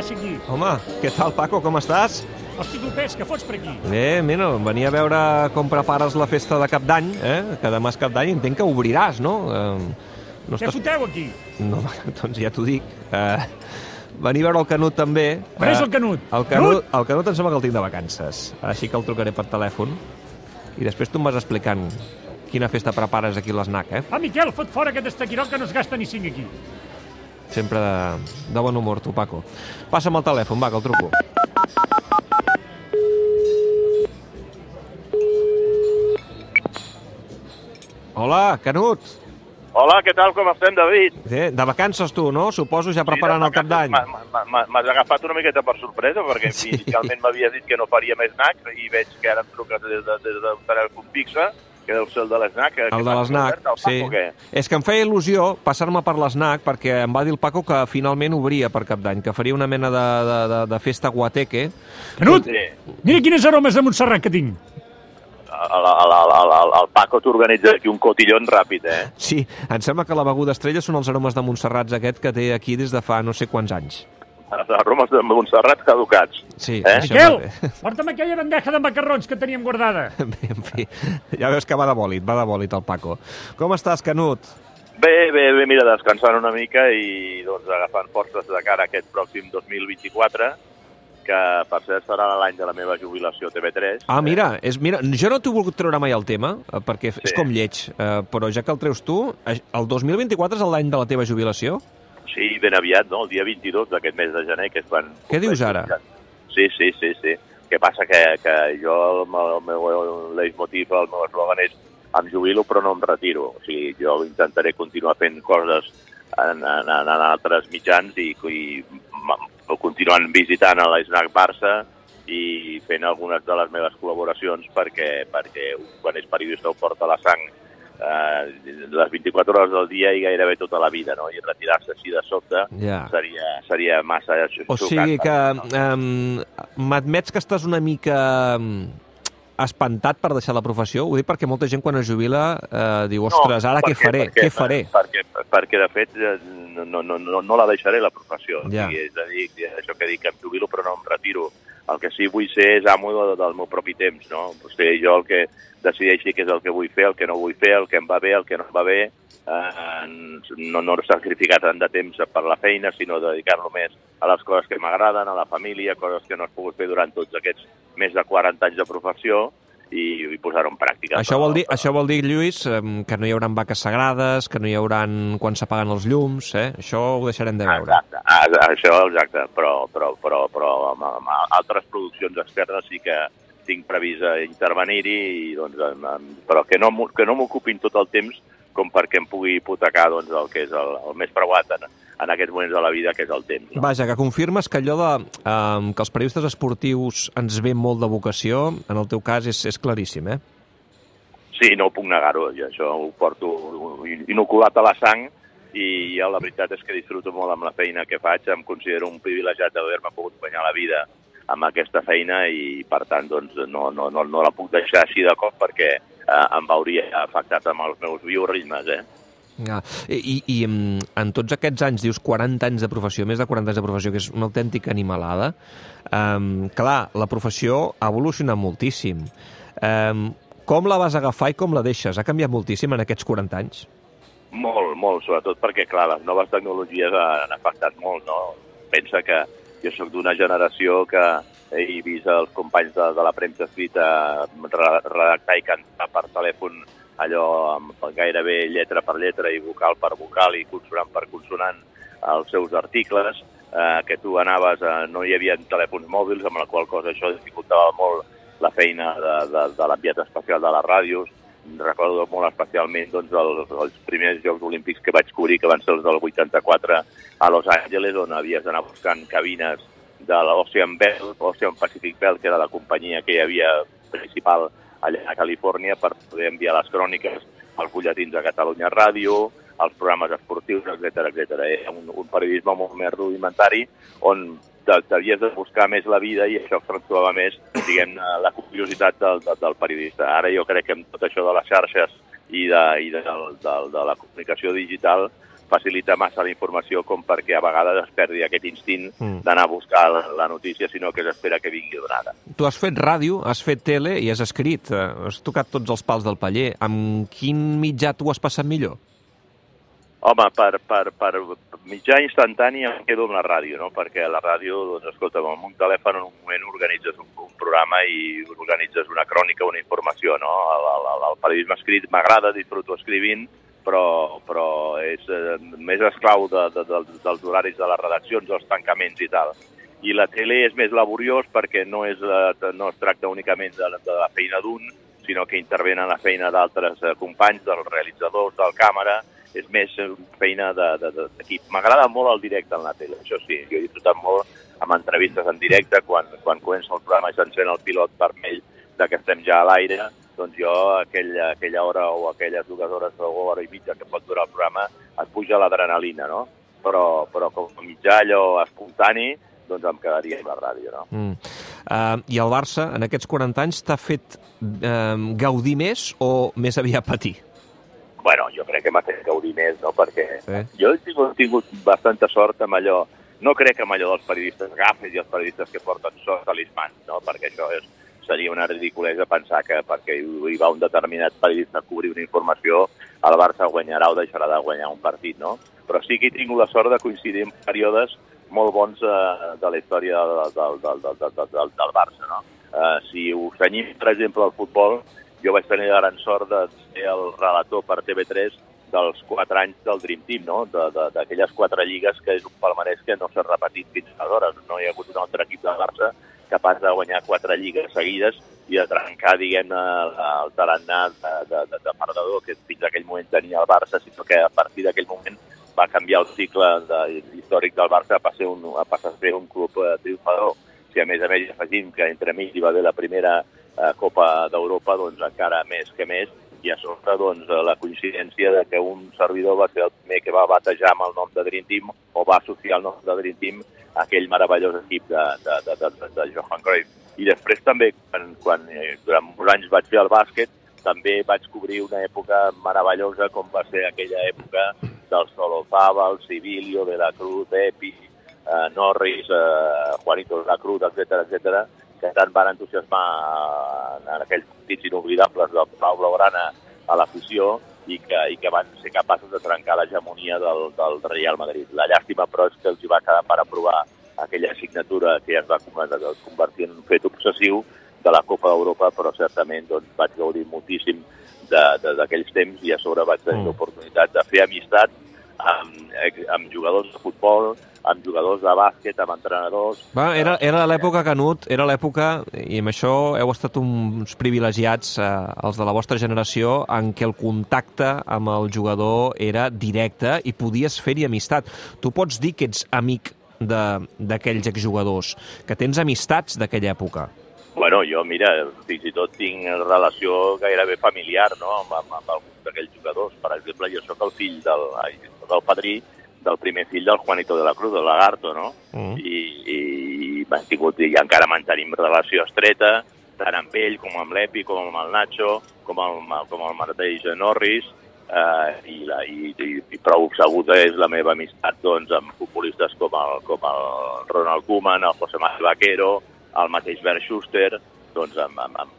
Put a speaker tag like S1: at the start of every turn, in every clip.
S1: gràcia aquí.
S2: Home, què tal, Paco, com estàs?
S1: Hosti, Lopés, què fots per aquí?
S2: Bé, mira, venia a veure com prepares la festa de cap d'any, eh? Que demà és cap d'any, entenc que obriràs, no? Eh, no
S1: Què foteu aquí?
S2: No, doncs ja t'ho dic. Eh, venir a veure el Canut també.
S1: On és el Canut?
S2: El Canut, el Canut em sembla que el tinc de vacances, així que el trucaré per telèfon. I després tu em vas explicant quina festa prepares aquí a l'SNAC, eh?
S1: Ah, Miquel, fot fora aquest estaquirol que no es gasta ni cinc aquí.
S2: Sempre de, de bon humor, tu, Paco. Passa'm el telèfon, va, que el truco. Hola, Canut.
S3: Hola, què tal, com estem, David?
S2: Eh, de vacances tu, no? Suposo ja preparant el cap d'any.
S3: M'has agafat una miqueta per sorpresa, perquè sí. inicialment m'havia dit que no faria més NAC i veig que ara em truques des d'un de, de, telèfon fixe, que deu ser el de l'SNAC.
S2: El de l'SNAC, sí. Paco, És que em feia il·lusió passar-me per l'SNAC perquè em va dir el Paco que finalment obria per cap d'any, que faria una mena de, de, de, de festa guateque.
S1: Canut, sí. mira quines aromes de Montserrat que tinc
S3: el, el, el, el, el Paco t'organitza aquí un cotillon ràpid, eh?
S2: Sí, em sembla que la beguda estrella són els aromes de Montserrat aquest que té aquí des de fa no sé quants anys.
S3: Els aromes de Montserrat caducats.
S2: Sí,
S3: eh?
S1: Miquel, porta'm aquella bandeja de macarrons que teníem guardada.
S2: Bé, en fi, ja veus que va de bòlit, va de bòlit el Paco. Com estàs, Canut?
S3: Bé, bé, bé, mira, descansant una mica i doncs agafant forces de cara a aquest pròxim 2024 que per cert serà l'any de la meva jubilació a TV3.
S2: Ah, mira, és, mira jo no t'he volgut treure mai el tema, eh, perquè sí. és com lleig, eh, però ja que el treus tu, el 2024 és l'any de la teva jubilació?
S3: Sí, ben aviat, no? El dia 22 d'aquest mes de gener, que és quan...
S2: Què dius ara?
S3: Sí, sí, sí, sí. Què passa? Que, que jo, el, el meu leitmotiv, el meu eslògan és em jubilo però no em retiro. O sigui, jo intentaré continuar fent coses en, en, en altres mitjans i, i continuant visitant a l'Snac Barça i fent algunes de les meves col·laboracions perquè, perquè quan és periodista ho porta la sang eh, les 24 hores del dia i gairebé tota la vida, no? I retirar-se així de sobte
S2: yeah.
S3: seria, seria massa
S2: O sigui que um, m'admets que estàs una mica espantat per deixar la professió? Ho dic perquè molta gent quan es jubila eh, diu, ostres, ara què faré?
S3: Perquè,
S2: què faré?
S3: Perquè, perquè, de fet, no, no, no, no la deixaré, la professió.
S2: Ja.
S3: O sigui, és a dir, això que dic, que em jubilo però no em retiro. El que sí vull ser és amo del, meu propi temps, no? O sigui, jo el que decideixi què és el que vull fer, el que no vull fer, el que em va bé, el que no em va bé, eh, no, no sacrificar tant de temps per la feina, sinó dedicar-lo més a les coses que m'agraden, a la família, coses que no has pogut fer durant tots aquests més de 40 anys de professió, i, i posar-ho en pràctica.
S2: Això vol, dir, això vol dir, Lluís, que no hi haurà vaques sagrades, que no hi haurà quan s'apaguen els llums, eh? Això ho deixarem de veure.
S3: Exacte, això, exacte, però, però, però, però amb, amb altres produccions externes sí que tinc previst intervenir-hi, doncs, però que no, que no m'ocupin tot el temps com perquè em pugui hipotecar doncs, el que és el, el més preuat en, en aquests moments de la vida, que és el temps. No?
S2: Vaja, que confirmes que allò de, um, que els periodistes esportius ens ve molt de vocació, en el teu cas és, és claríssim, eh?
S3: Sí, no ho puc negar-ho, això ho porto inoculat a la sang i ja la veritat és que disfruto molt amb la feina que faig, em considero un privilegiat d'haver-me pogut guanyar la vida amb aquesta feina i per tant doncs, no, no, no, no la puc deixar així de cop perquè eh, em veuria afectat amb els meus bioritmes, eh?
S2: Ja. I, i en tots aquests anys, dius 40 anys de professió, més de 40 anys de professió, que és una autèntica animalada, um, clar, la professió ha evolucionat moltíssim. Um, com la vas agafar i com la deixes? Ha canviat moltíssim en aquests 40 anys?
S3: Molt, molt, sobretot perquè, clar, les noves tecnologies han afectat molt, no? Pensa que jo sóc d'una generació que he vist els companys de, de la premsa escrita redactar i cantar per telèfon allò amb gairebé lletra per lletra i vocal per vocal i consonant per consonant els seus articles, eh, que tu anaves, a, no hi havia telèfons mòbils, amb la qual cosa això dificultava molt la feina de, de, de l'enviat especial de les ràdios. Recordo molt especialment doncs, els, els primers Jocs Olímpics que vaig cobrir, que van ser els del 84 a Los Angeles, on havies d'anar buscant cabines de l'Ocean Bell, Ocean Pacific Bell, que era la companyia que hi havia principal allà a Califòrnia per poder enviar les cròniques als butlletins de Catalunya Ràdio, als programes esportius, etc etc. Era un, un periodisme molt més rudimentari on t'havies de buscar més la vida i això accentuava més, diguem la curiositat del, del, del periodista. Ara jo crec que amb tot això de les xarxes i de, i de, de, de la comunicació digital facilita massa la informació com perquè a vegades es perdi aquest instint
S2: Mm.
S3: d'anar a buscar la, la notícia, sinó que s'espera que vingui donada.
S2: Tu has fet ràdio, has fet tele i has escrit. eh, Has tocat tots els pals del paller. Amb quin mitjà tu has passat millor?
S3: Home, per, per, per mitjà instantani em quedo amb la ràdio, no? perquè la ràdio, doncs, escolta, amb un telèfon en un moment organitzes un, un programa i organitzes una crònica, una informació, no? El, el, el periodisme escrit m'agrada, disfruto escrivint, però, però és eh, més esclau de, de, de, dels horaris de les redaccions, dels tancaments i tal. I la tele és més laboriós perquè no, és, eh, no es tracta únicament de, de la feina d'un, sinó que intervenen la feina d'altres eh, companys, dels realitzadors, del càmera, és més eh, feina de- de- de- d'equip. M'agrada molt el directe en la tele, això sí. Jo he disfrutat molt amb entrevistes en directe, quan, quan comença el programa i s'encén el pilot vermell de que estem ja a l'aire, doncs jo aquell, aquella hora o aquelles dues hores o hora i mitja que pot durar el programa et puja l'adrenalina, no? Però, però com a mitjà allò espontani, doncs em quedaria amb la ràdio, no?
S2: Mm. Uh, I el Barça, en aquests 40 anys, t'ha fet uh, gaudir més o més aviat patir?
S3: Bueno, jo crec que m'ha fet gaudir més, no? Perquè
S2: Sí.
S3: jo he tingut, tingut bastanta sort amb allò... No crec que amb allò dels periodistes gafes i els periodistes que porten sort talismans, no? Perquè això és, seria una ridiculesa pensar que perquè hi va un determinat periodista a cobrir una informació, el Barça guanyarà o deixarà de guanyar un partit, no? Però sí que he tingut la sort de coincidir en períodes molt bons eh, de la història del, del, del, del, del, del, del Barça, no? Eh, si ho senyim, per exemple, al futbol, jo vaig tenir la gran sort de ser el relator per TV3 dels quatre anys del Dream Team, no? De- de- d'aquelles quatre lligues que és un palmarès que no s'ha repetit fins aleshores. No hi ha hagut un altre equip del Barça capaç de guanyar quatre lligues seguides i de trencar, diguem-ne, el tarannà de, de, de, de perdedor que fins aquell moment tenia el Barça, sinó que a partir d'aquell moment va canviar el cicle de, històric del Barça a passar, un, a passar a ser un club eh, triomfador. Si a més a més afegim que entre mig hi va haver la primera eh, Copa d'Europa, doncs encara més que més, i a sobre doncs, la coincidència de que un servidor va ser el primer que va batejar amb el nom de Dream Team o va associar el nom de Dream Team a aquell meravellós equip de, de, de, de, de, Johan Cruyff. I després també, quan, quan eh, durant molts anys vaig fer el bàsquet, també vaig cobrir una època meravellosa com va ser aquella època del Solozaba, el Civilio, de la Cruz, Epi, eh, Norris, eh, Juanito de la Cruz, etc etc que tant van entusiasmar en, aquells partits inoblidables del Palau Blaugrana a l'afició i que, i que van ser capaços de trencar l'hegemonia del, del Real Madrid. La llàstima, però, és que els hi va quedar per aprovar aquella assignatura que ja es va convertir- en un fet obsessiu de la Copa d'Europa, però certament doncs, vaig gaudir moltíssim d'aquells temps i a sobre vaig tenir
S2: Mm.
S3: l'oportunitat de fer amistat amb, ex- amb jugadors de futbol, amb jugadors de bàsquet, amb entrenadors...
S2: Va, era, era l'època, Canut, era l'època, i amb això heu estat uns privilegiats, eh, els de la vostra generació, en què el contacte amb el jugador era directe i podies fer-hi amistat. Tu pots dir que ets amic d'aquells exjugadors, que tens amistats d'aquella època.
S3: Bueno, jo, mira, fins i tot tinc relació gairebé familiar, no?, amb, amb, amb alguns d'aquells jugadors. Per exemple, jo sóc el fill del, del padrí del primer fill del Juanito de la Cruz, del Lagarto, no?
S2: Mm.
S3: I, i, i tingut, i encara mantenim relació estreta, tant amb ell com amb l'Epi, com amb el Nacho, com amb, com el mateix Norris, eh, i, la, i, i, i prou sabuda és la meva amistat doncs, amb futbolistes com el, com el Ronald Koeman, el José Manuel Vaquero, el mateix Bert Schuster, doncs amb, amb, amb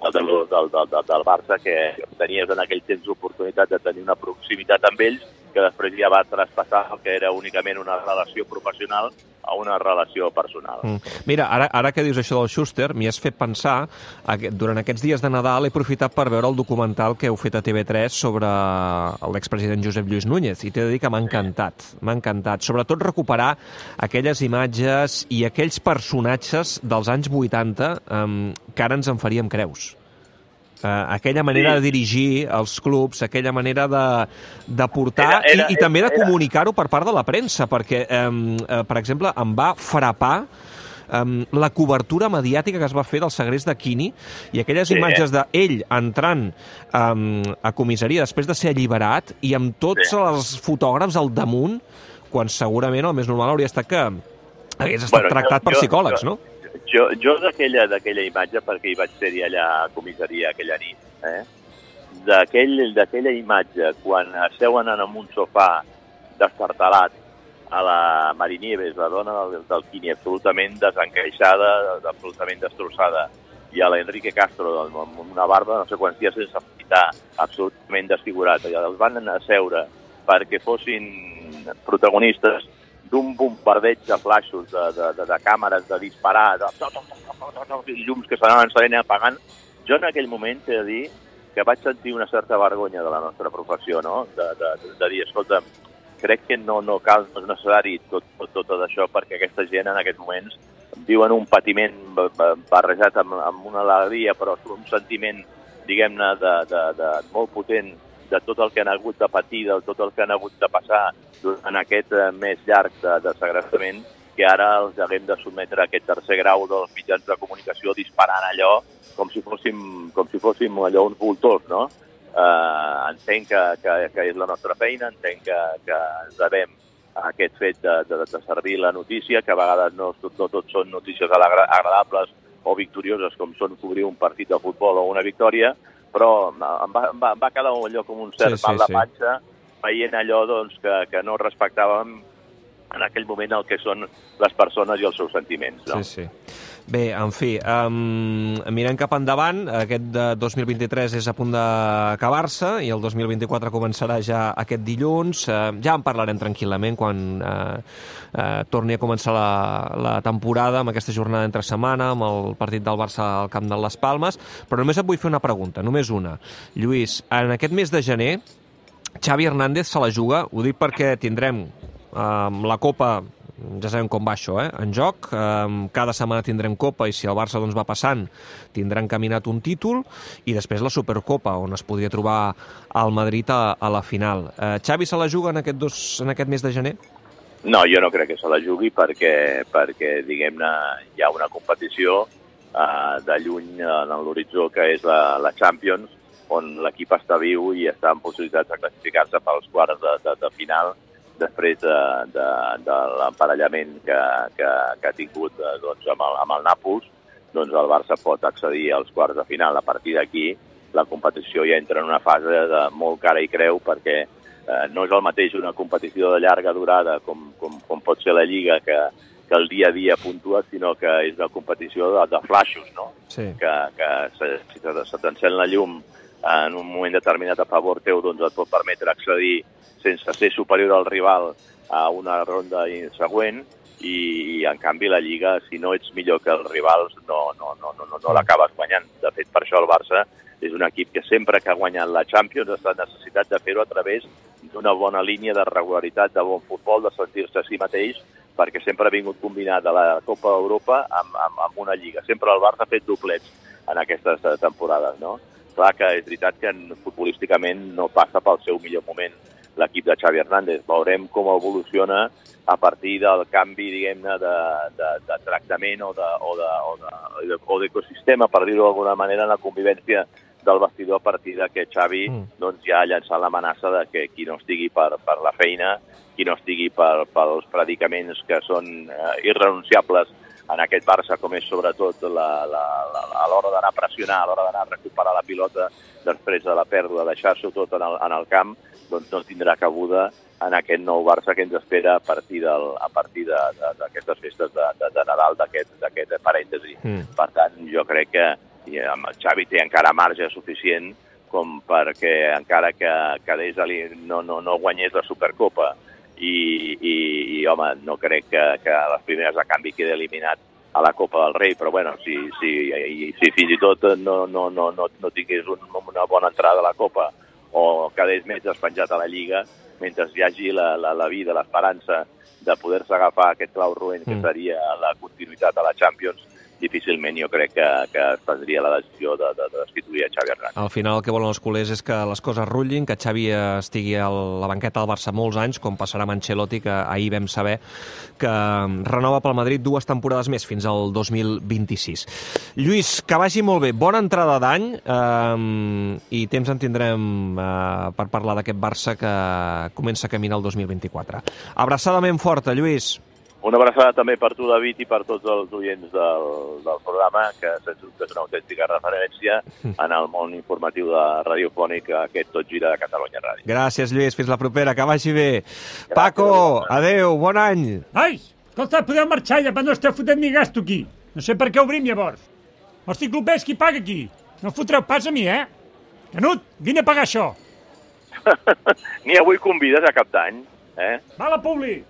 S3: el del, del, del, del Barça, que tenies en aquell temps l'oportunitat de tenir una proximitat amb ells, que després ja va traspassar el que era únicament una relació professional a una relació personal.
S2: Mm. Mira, ara, ara que dius això del Schuster, m'hi has fet pensar, durant aquests dies de Nadal he aprofitat per veure el documental que heu fet a TV3 sobre l'expresident Josep Lluís Núñez, i t'he de dir que m'ha encantat, m'ha encantat. Sobretot recuperar aquelles imatges i aquells personatges dels anys 80 um, que ara ens en faríem creus. Uh, aquella manera
S3: Sí.
S2: de dirigir els clubs, aquella manera de, de portar
S3: Era- era-
S2: i, i també de comunicar-ho per part de la premsa, perquè, um, uh, per exemple, em va frapar um, la cobertura mediàtica que es va fer del segrest de Quini i aquelles
S3: Sí.
S2: imatges d'ell entrant um, a comissaria després de ser alliberat i amb tots
S3: Sí.
S2: els fotògrafs al damunt, quan segurament el més normal hauria estat que hagués estat
S3: Bueno,
S2: tractat
S3: jo-
S2: per psicòlegs,
S3: jo-
S2: no?
S3: Jo, jo d'aquella imatge, perquè hi vaig ser-hi allà a comissaria aquella nit, eh? d'aquell- d'aquella imatge, quan asseuen en un sofà destartalat a la Marinieves, la dona del, del Quini, absolutament desencaixada, absolutament destrossada, i a l'Enrique Castro amb una barba no sé quants dies sense afeitar, absolutament desfigurat. I els van asseure perquè fossin protagonistes d'un bombardeig de flaixos, de, de, de, de càmeres, de disparar, de, de llums que s'anaven i apagant. Jo en aquell moment he de dir que vaig sentir una certa vergonya de la nostra professió, no? De, de, de dir, escolta, crec que no, no cal, no és necessari tot, tot, tot això perquè aquesta gent en aquests moments viuen un patiment barrejat amb, amb una alegria, però un sentiment, diguem-ne, de, de, de, molt potent de tot el que han hagut de patir, de tot el que han hagut de passar durant aquest eh, mes llarg de, de segrestament, que ara els haguem de sotmetre a aquest tercer grau dels mitjans de comunicació disparant allò com si fóssim, com si fóssim allò uns voltors, no? Eh, entenc que, que, que és la nostra feina, entenc que, que ens devem aquest fet de, de, de servir la notícia, que a vegades no, no tot són notícies agradables o victorioses com són cobrir un partit de futbol o una victòria, però em va, em va, em va quedar allò com un cert sí, mal sí, de panxa veient allò doncs, que, que no respectàvem en aquell moment el que són les persones i els seus sentiments. No?
S2: Sí, sí. Bé, en fi, um, mirem cap endavant, aquest de 2023 és a punt d'acabar-se i el 2024 començarà ja aquest dilluns. Uh, ja en parlarem tranquil·lament quan uh, uh, torni a començar la, la temporada amb aquesta jornada entre setmana, amb el partit del Barça al camp de les Palmes, però només et vull fer una pregunta, només una. Lluís, en aquest mes de gener, Xavi Hernández se la juga, ho dic perquè tindrem uh, la Copa ja sabem com va això, eh? en joc. Um, cada setmana tindrem Copa i si el Barça doncs, va passant tindrà encaminat un títol i després la Supercopa, on es podria trobar el Madrid a, a la final. Uh, Xavi se la juga en aquest, dos, en aquest mes de gener?
S3: No, jo no crec que se la jugui perquè, perquè diguem-ne, hi ha una competició uh, de lluny en l'horitzó que és la, la Champions, on l'equip està viu i està en possibilitats de classificar-se pels quarts de, de, de final després de, de, de l'emparellament que, que, que ha tingut eh, doncs, amb, el, amb el Nàpols, doncs el Barça pot accedir als quarts de final. A partir d'aquí, la competició ja entra en una fase de molt cara i creu perquè eh, no és el mateix una competició de llarga durada com, com, com pot ser la Lliga, que, que el dia a dia puntua, sinó que és una competició de, de flaixos, no?
S2: Sí.
S3: Que, que se, si se t'encén la llum en un moment determinat a favor teu, doncs et pot permetre accedir sense ser superior al rival a una ronda següent i, i en canvi la Lliga, si no ets millor que els rivals, no, no, no, no, no, no l'acabes guanyant. De fet, per això el Barça és un equip que sempre que ha guanyat la Champions ha estat necessitat de fer-ho a través d'una bona línia de regularitat, de bon futbol, de sentir-se a si mateix, perquè sempre ha vingut combinat a la Copa d'Europa amb, amb, amb una Lliga. Sempre el Barça ha fet doblets en aquestes temporades, no? Clar que és veritat que futbolísticament no passa pel seu millor moment l'equip de Xavi Hernández. Veurem com evoluciona a partir del canvi, diguem-ne, de, de, de tractament o d'ecosistema, de, o de, o de per dir-ho d'alguna manera, en la convivència del vestidor a partir de que Xavi mm. doncs, ja ha llançat l'amenaça de que qui no estigui per, per la feina, qui no estigui per, pels predicaments que són eh, irrenunciables en aquest Barça, com és sobretot la, la, la, a l'hora d'anar a pressionar, a l'hora d'anar a recuperar la pilota després de la pèrdua, deixar-s'ho tot en el, en el camp, doncs no tindrà cabuda en aquest nou Barça que ens espera a partir, del, a partir d'aquestes festes de, de, de Nadal, d'aquest parèntesi. Mm. Per tant, jo crec que amb el Xavi té encara marge suficient com perquè encara que, que des no, no, no guanyés la Supercopa i, i, i home, no crec que, que a les primeres de canvi quedi eliminat a la Copa del Rei, però bueno, si, si, si fins i tot no, no, no, no, no tingués un, una bona entrada a la Copa o quedés més despenjat a la Lliga, mentre hi hagi la, la, la vida, l'esperança de poder-se agafar aquest clau roent que mm. seria la continuïtat a la Champions, difícilment jo crec que, que es prendria la decisió de, de, de destituir a Xavi Hernández.
S2: Al final el que volen els culers és que les coses rutllin, que Xavi estigui a la banqueta del Barça molts anys, com passarà amb Ancelotti, que ahir vam saber que renova pel Madrid dues temporades més, fins al 2026. Lluís, que vagi molt bé. Bona entrada d'any eh, i temps en tindrem eh, per parlar d'aquest Barça que comença a caminar el 2024. Abraçada ben forta, Lluís.
S3: Una abraçada també per tu, David, i per tots els oients del, del programa, que sens dubte és una autèntica referència en el món informatiu de radiofònic aquest Tot Gira de Catalunya Ràdio.
S2: Gràcies, Lluís. Fins la propera. Que vagi bé. Paco, adeu. Bon any.
S1: Nois, escolta, podeu marxar ja, però no esteu fotent ni gasto aquí. No sé per què obrim llavors. Hosti, clubers, qui paga aquí? No fotreu pas a mi, eh? Canut, vine a pagar això.
S3: Ni avui convides a cap d'any, eh?
S1: Va la publi!